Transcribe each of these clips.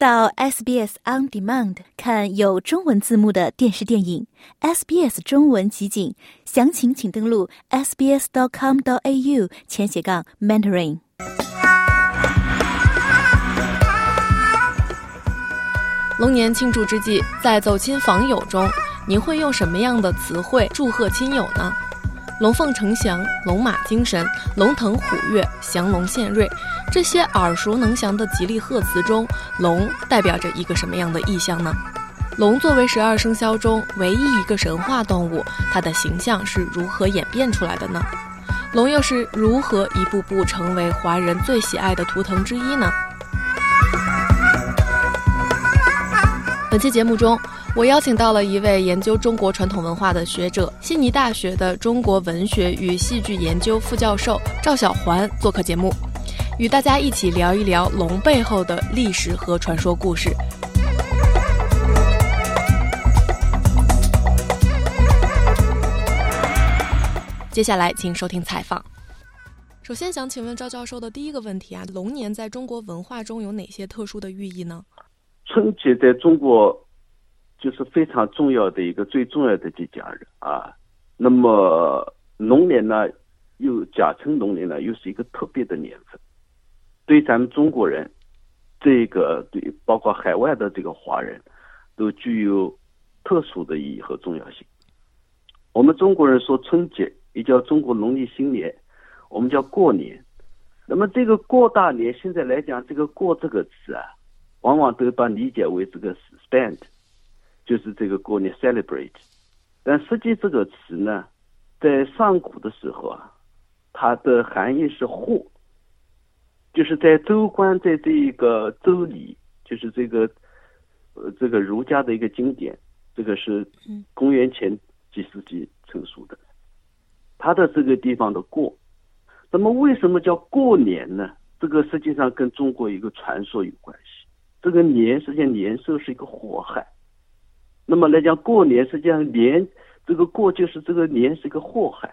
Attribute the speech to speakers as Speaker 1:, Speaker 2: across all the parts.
Speaker 1: 到 SBS On Demand 看有中文字幕的电视电影，SBS 中文集锦，详情请登录 sbs.com.au 前斜杠 mentoring。
Speaker 2: 龙年庆祝之际，在走亲访友中，您会用什么样的词汇祝贺亲友呢？龙凤呈祥、龙马精神、龙腾虎跃、祥龙献瑞，这些耳熟能详的吉利贺词中，龙代表着一个什么样的意象呢？龙作为十二生肖中唯一一个神话动物，它的形象是如何演变出来的呢？龙又是如何一步步成为华人最喜爱的图腾之一呢？本期节目中。我邀请到了一位研究中国传统文化的学者，悉尼大学的中国文学与戏剧研究副教授赵小环做客节目，与大家一起聊一聊龙背后的历史和传说故事。接下来，请收听采访。首先，想请问赵教授的第一个问题啊，龙年在中国文化中有哪些特殊的寓意呢？
Speaker 3: 春节在中国。就是非常重要的一个最重要的节假日啊，那么龙年呢，又甲辰龙年呢，又是一个特别的年份，对咱们中国人，这个对包括海外的这个华人，都具有特殊的意义和重要性。我们中国人说春节，也叫中国农历新年，我们叫过年。那么这个过大年，现在来讲，这个过这个词啊，往往都把理解为这个 spend。就是这个过年 celebrate，但实际这个词呢，在上古的时候啊，它的含义是祸，就是在周官在这一个周礼，就是这个呃这个儒家的一个经典，这个是公元前几世纪成熟的，它的这个地方的过，那么为什么叫过年呢？这个实际上跟中国一个传说有关系，这个年实际上年兽是一个祸害。那么来讲，过年实际上年这个过就是这个年是一个祸害。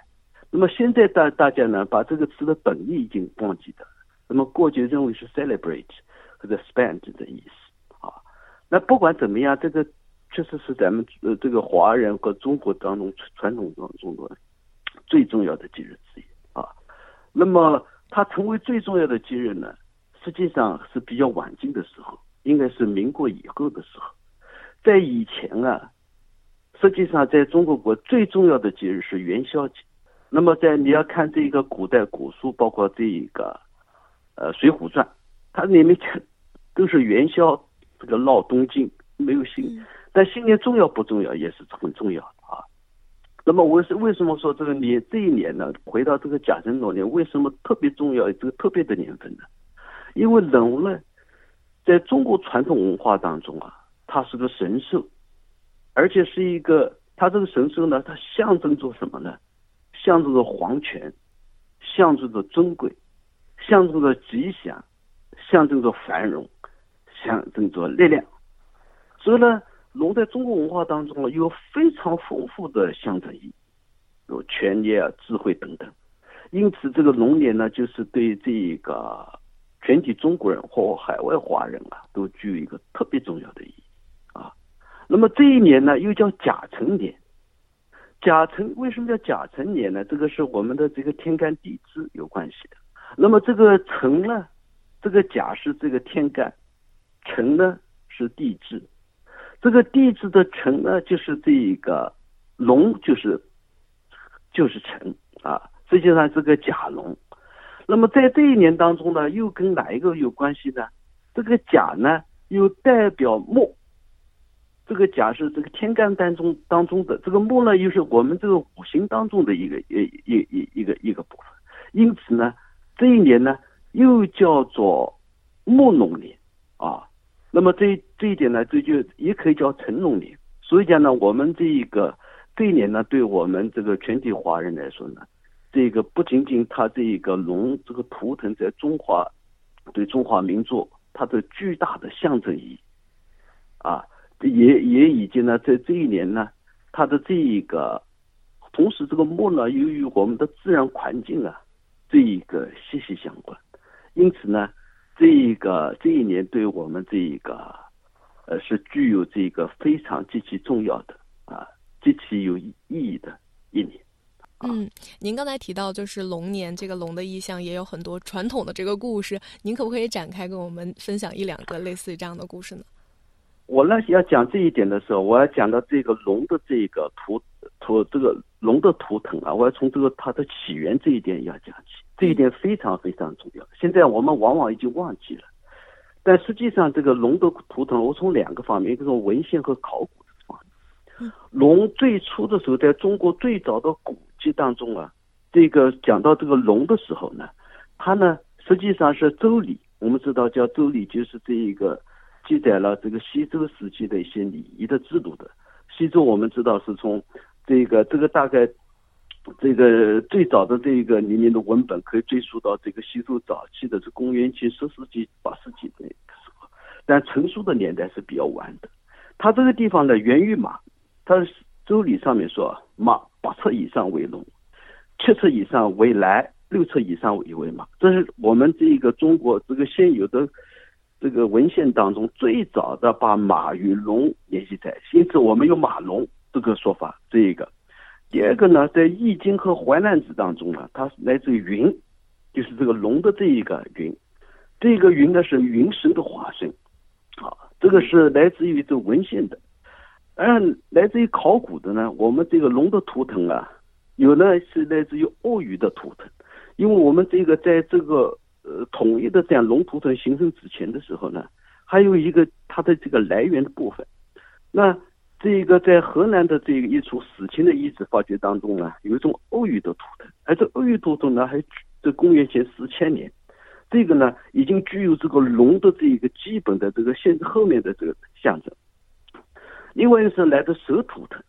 Speaker 3: 那么现在大大家呢，把这个词的本意已经忘记了。那么过就认为是 celebrate 或者 spend 的意思啊。那不管怎么样，这个确实是咱们呃这个华人和中国当中传统当中的最重要的节日之一啊。那么它成为最重要的节日呢，实际上是比较晚近的时候，应该是民国以后的时候。在以前啊，实际上在中国国最重要的节日是元宵节。那么在你要看这个古代古书，包括这一个呃《水浒传》，它里面讲都是元宵这个闹东京，没有新。但新年重要不重要也是很重要的啊。那么我是为什么说这个年这一年呢？回到这个甲辰龙年，为什么特别重要？这个特别的年份呢？因为龙呢，在中国传统文化当中啊。它是个神兽，而且是一个，它这个神兽呢，它象征着什么呢？象征着皇权，象征着尊贵，象征着吉祥，象征着繁荣，象征着力量。所以呢，龙在中国文化当中呢，有非常丰富的象征意义，有权力啊、智慧等等。因此，这个龙年呢，就是对这个全体中国人或海外华人啊，都具有一个特别重要的意义。那么这一年呢，又叫甲辰年。甲辰为什么叫甲辰年呢？这个是我们的这个天干地支有关系的。那么这个辰呢，这个甲是这个天干，辰呢是地支。这个地支的辰呢，就是这一个龙，就是就是辰啊。实际上这个甲龙。那么在这一年当中呢，又跟哪一个有关系呢？这个甲呢，又代表木。这个甲是这个天干当中当中的这个木呢，又是我们这个五行当中的一个一一一一个一个部分，因此呢，这一年呢又叫做木龙年啊。那么这这一点呢，这就也可以叫辰龙年。所以讲呢，我们这一个这一年呢，对我们这个全体华人来说呢，这个不仅仅它这一个龙这个图腾在中华对中华民族它的巨大的象征意义啊。也也已经呢，在这一年呢，它的这一个，同时这个木呢，由于我们的自然环境啊，这一个息息相关，因此呢，这一个这一年对我们这一个，呃，是具有这个非常极其重要的啊，极其有意义的一年。
Speaker 2: 嗯，您刚才提到就是龙年，这个龙的意象也有很多传统的这个故事，您可不可以展开跟我们分享一两个类似于这样的故事呢？
Speaker 3: 我呢要讲这一点的时候，我要讲到这个龙的这个图图这个龙的图腾啊，我要从这个它的起源这一点要讲起，这一点非常非常重要。现在我们往往已经忘记了，但实际上这个龙的图腾，我从两个方面，一个从文献和考古的方面。龙最初的时候，在中国最早的古籍当中啊，这个讲到这个龙的时候呢，它呢实际上是周礼，我们知道叫周礼，就是这一个。记载了这个西周时期的一些礼仪的制度的。西周我们知道是从这个这个大概这个最早的这个里面的文本可以追溯到这个西周早期的，是公元前十世纪八世纪那个时候，但成书的年代是比较晚的。它这个地方呢源于马，它周礼上面说马八尺以上为龙，七尺以上为来，六尺以上为为马。这是我们这一个中国这个现有的。这个文献当中最早的把马与龙联系在一起，因此我们有马龙这个说法。这一个，第二个呢，在《易经》和《淮南子》当中呢，它来自于云，就是这个龙的这一个云，这个云呢是云神的化身，好，这个是来自于这文献的。嗯，来自于考古的呢，我们这个龙的图腾啊，有呢是来自于鳄鱼的图腾，因为我们这个在这个。呃，统一的这样龙图腾形成之前的时候呢，还有一个它的这个来源的部分。那这个在河南的这个一处史前的遗址发掘当中呢，有一种鳄鱼的图腾，而这鳄鱼图腾呢，还在公元前四千年，这个呢已经具有这个龙的这一个基本的这个现后面的这个象征。另外是来的蛇图腾，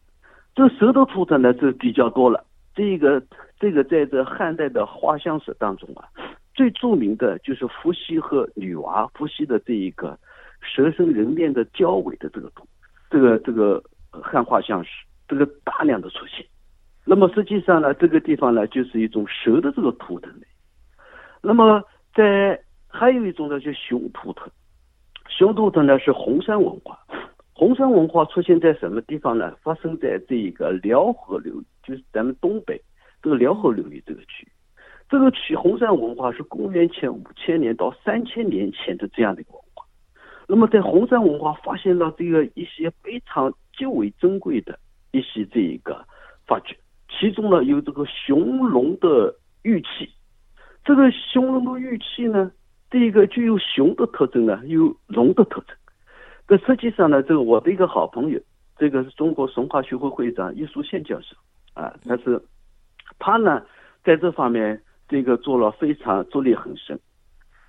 Speaker 3: 这蛇的图腾呢是比较多了。这个这个在这汉代的画像石当中啊。最著名的就是伏羲和女娲，伏羲的这一个蛇身人面的交尾的这个图，这个这个汉画像是这个大量的出现。那么实际上呢，这个地方呢就是一种蛇的这个图腾那么在还有一种呢，就熊图腾。熊图腾呢是红山文化，红山文化出现在什么地方呢？发生在这一个辽河流域，就是咱们东北这个辽河流域这个区域。这个取红山文化是公元前五千年到三千年前的这样的一个文化。那么在红山文化发现了这个一些非常极为珍贵的一些这一个发掘，其中呢有这个熊龙的玉器。这个熊龙的玉器呢，这个具有熊的特征呢，有龙的特征。这实际上呢，这个我的一个好朋友，这个是中国神话学会会长叶书宪教授啊，他是他呢在这方面。这个做了非常着力很深，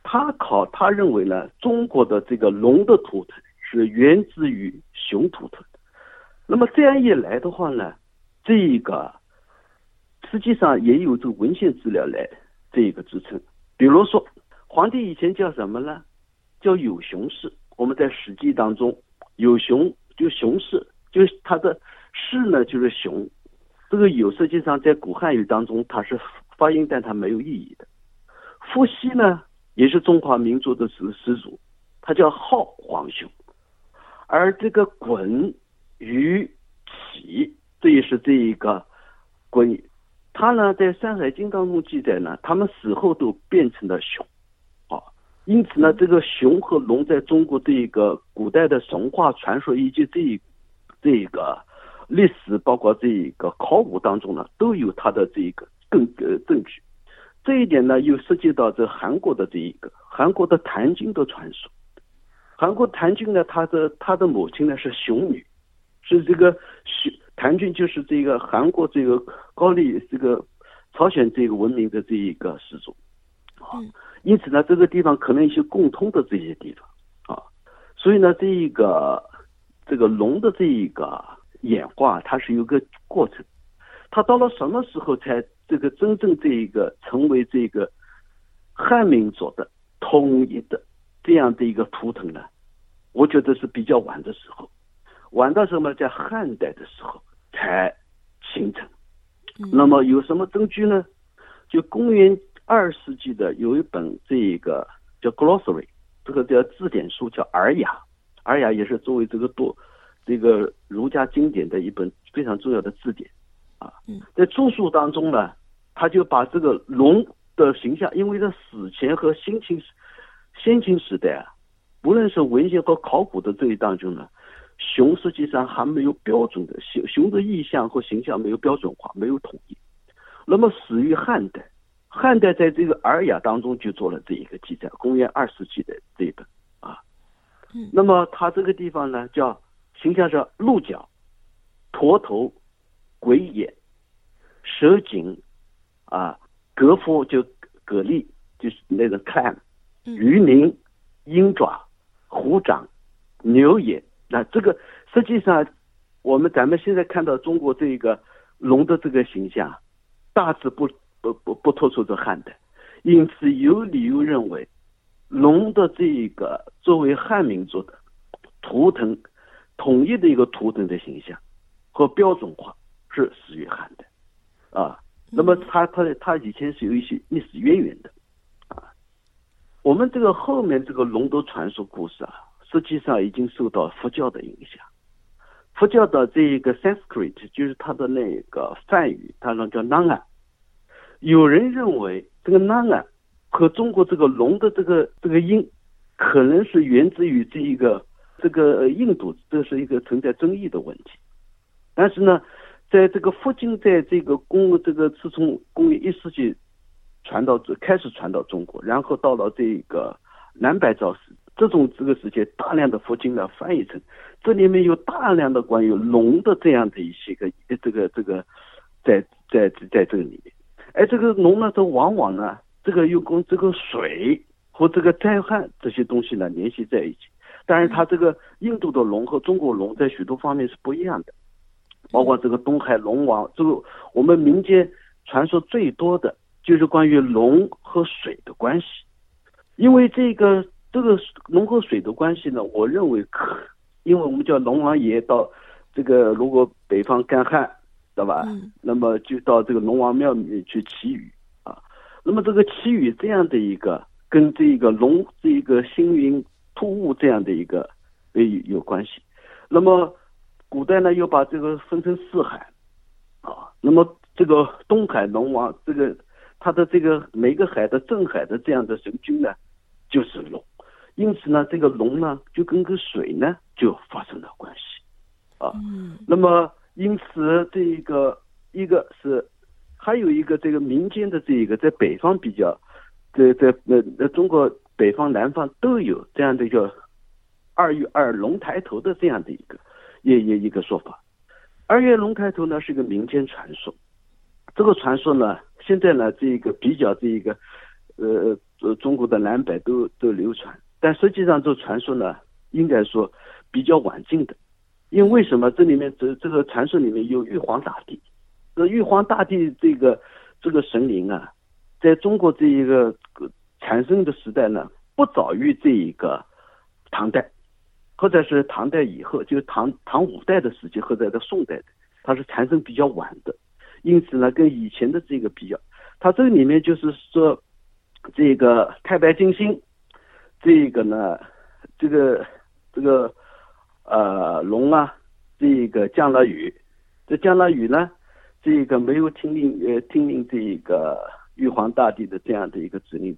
Speaker 3: 他考他认为呢，中国的这个龙的图腾是源自于熊图腾。那么这样一来的话呢，这个实际上也有这个文献资料来这个支撑。比如说，皇帝以前叫什么呢？叫有熊氏。我们在《史记》当中有熊，就熊氏，就是他的氏呢就是熊。这个有实际上在古汉语当中它是。发音，但它没有意义的。伏羲呢，也是中华民族的始始祖，他叫昊皇兄。而这个鲧、禹、启，这也是这一个鲧，他呢在《山海经》当中记载呢，他们死后都变成了熊。啊，因此呢，这个熊和龙在中国这一个古代的神话传说以及这一这一个历史，包括这一个考古当中呢，都有它的这一个。更呃证据，这一点呢又涉及到这韩国的这一个韩国的谭军的传说。韩国谭军呢，他的他的母亲呢是熊女，是这个熊谭军就是这个韩国这个高丽这个朝鲜这个文明的这一个始祖。啊，因此呢，这个地方可能一些共通的这些地方啊，所以呢，这一个这个龙的这一个演化，它是有个过程，它到了什么时候才？这个真正这一个成为这个汉民族的统一的这样的一个图腾呢，我觉得是比较晚的时候，晚到什么在汉代的时候才形成。那么有什么证据呢？就公元二世纪的有一本这一个叫《Glossary》，这个叫字典书叫《尔雅》，《尔雅》也是作为这个多这个儒家经典的一本非常重要的字典啊。在注述当中呢，他就把这个龙的形象，因为在史前和先秦先秦时代啊，无论是文献和考古的这一当中呢，熊实际上还没有标准的熊熊的意象和形象没有标准化，没有统一。那么始于汉代，汉代在这个《尔雅》当中就做了这一个记载，公元二世纪的这一本啊。那么它这个地方呢，叫形象是鹿角、驼头、鬼眼、蛇颈啊，蛼夫就蛤蜊，就是那个 clam，鱼鳞、鹰爪、虎掌、牛眼。那这个实际上，我们咱们现在看到中国这个龙的这个形象。大致不不不不突出这汉代，因此有理由认为，龙的这一个作为汉民族的图腾，统一的一个图腾的形象和标准化是始于汉代，啊，那么它它它以前是有一些历史渊源的，啊，我们这个后面这个龙的传说故事啊，实际上已经受到佛教的影响。佛教的这一个 Sanskrit 就是它的那个梵语，它那叫 Nanga。有人认为这个 Nanga 和中国这个龙的这个这个音，可能是源自于这一个这个印度，这是一个存在争议的问题。但是呢，在这个佛经在这个公这个自从公元一世纪传到这开始传到中国，然后到了这个南北朝时。这种这个时间，大量的佛经呢翻译成，这里面有大量的关于龙的这样的一些个这个这个，在在在这个里面，而这个龙呢，它往往呢，这个又跟这个水和这个灾害这些东西呢联系在一起。当然，它这个印度的龙和中国龙在许多方面是不一样的，包括这个东海龙王，这个我们民间传说最多的就是关于龙和水的关系，因为这个。这个龙和水的关系呢？我认为可，因为我们叫龙王爷到这个如果北方干旱，对吧？嗯。那么就到这个龙王庙里面去祈雨啊。那么这个祈雨这样的一个，跟这个龙这一个星云突兀这样的一个有有关系。那么古代呢又把这个分成四海啊。那么这个东海龙王，这个他的这个每个海的镇海的这样的神君呢，就是龙。因此呢，这个龙呢，就跟个水呢，就发生了关系，啊，那么因此这一个一个是，还有一个这个民间的这一个在北方比较，在在呃呃中国北方南方都有这样的一个二月二龙抬头的这样的一个也也一个说法，二月龙抬头呢是个民间传说，这个传说呢现在呢这一个比较这一个呃呃中国的南北都都流传。但实际上，这传说呢，应该说比较晚近的，因为为什么？这里面这这个传说里面有玉皇大帝？这玉皇大帝这个这个神灵啊，在中国这一个产生的时代呢，不早于这一个唐代，或者是唐代以后，就唐唐五代的时期，或者在宋代的，它是产生比较晚的。因此呢，跟以前的这个比较，它这里面就是说，这个太白金星。这个呢，这个这个呃龙啊，这个降了雨，这降了雨呢，这个没有听令呃听令这个玉皇大帝的这样的一个指令，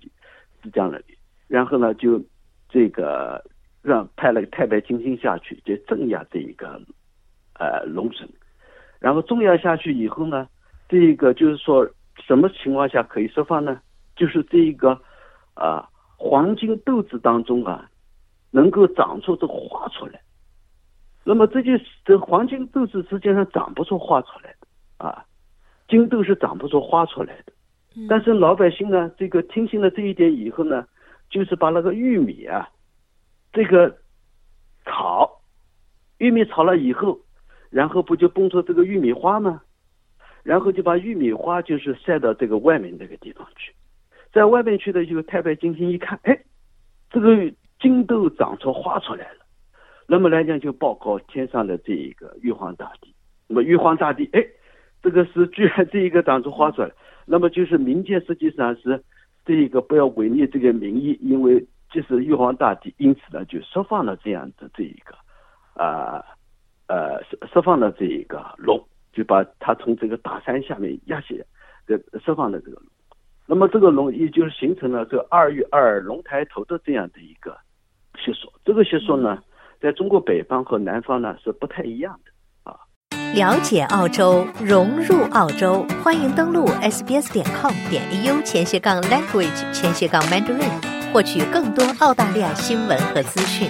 Speaker 3: 是降了雨，然后呢就这个让派了个太白金星下去，就镇压这一个呃龙神，然后镇压下去以后呢，这一个就是说什么情况下可以释放呢？就是这一个啊。黄金豆子当中啊，能够长出这花出来，那么这就这黄金豆子实际上长不出花出来的啊，金豆是长不出花出来的。但是老百姓呢，这个听信了这一点以后呢，就是把那个玉米啊，这个炒，玉米炒了以后，然后不就蹦出这个玉米花吗？然后就把玉米花就是晒到这个外面那个地方去。在外面去的就太白金星一看，哎，这个金豆长出花出来了，那么来讲就报告天上的这一个玉皇大帝。那么玉皇大帝，哎，这个是居然这一个长出花出来，那么就是民间实际上是这一个不要违逆这个民意，因为就是玉皇大帝因此呢就释放了这样的这一个，呃呃释释放了这一个龙，就把他从这个大山下面压下，这释放了这个龙。那么这个龙也就是形成了这二月二龙抬头的这样的一个习俗。这个习俗呢，在中国北方和南方呢是不太一样的。
Speaker 4: 了解澳洲，融入澳洲，欢迎登录 sbs 点 com 点 au 前斜杠 language 前斜杠 mandarin，获取更多澳大利亚新闻和资讯。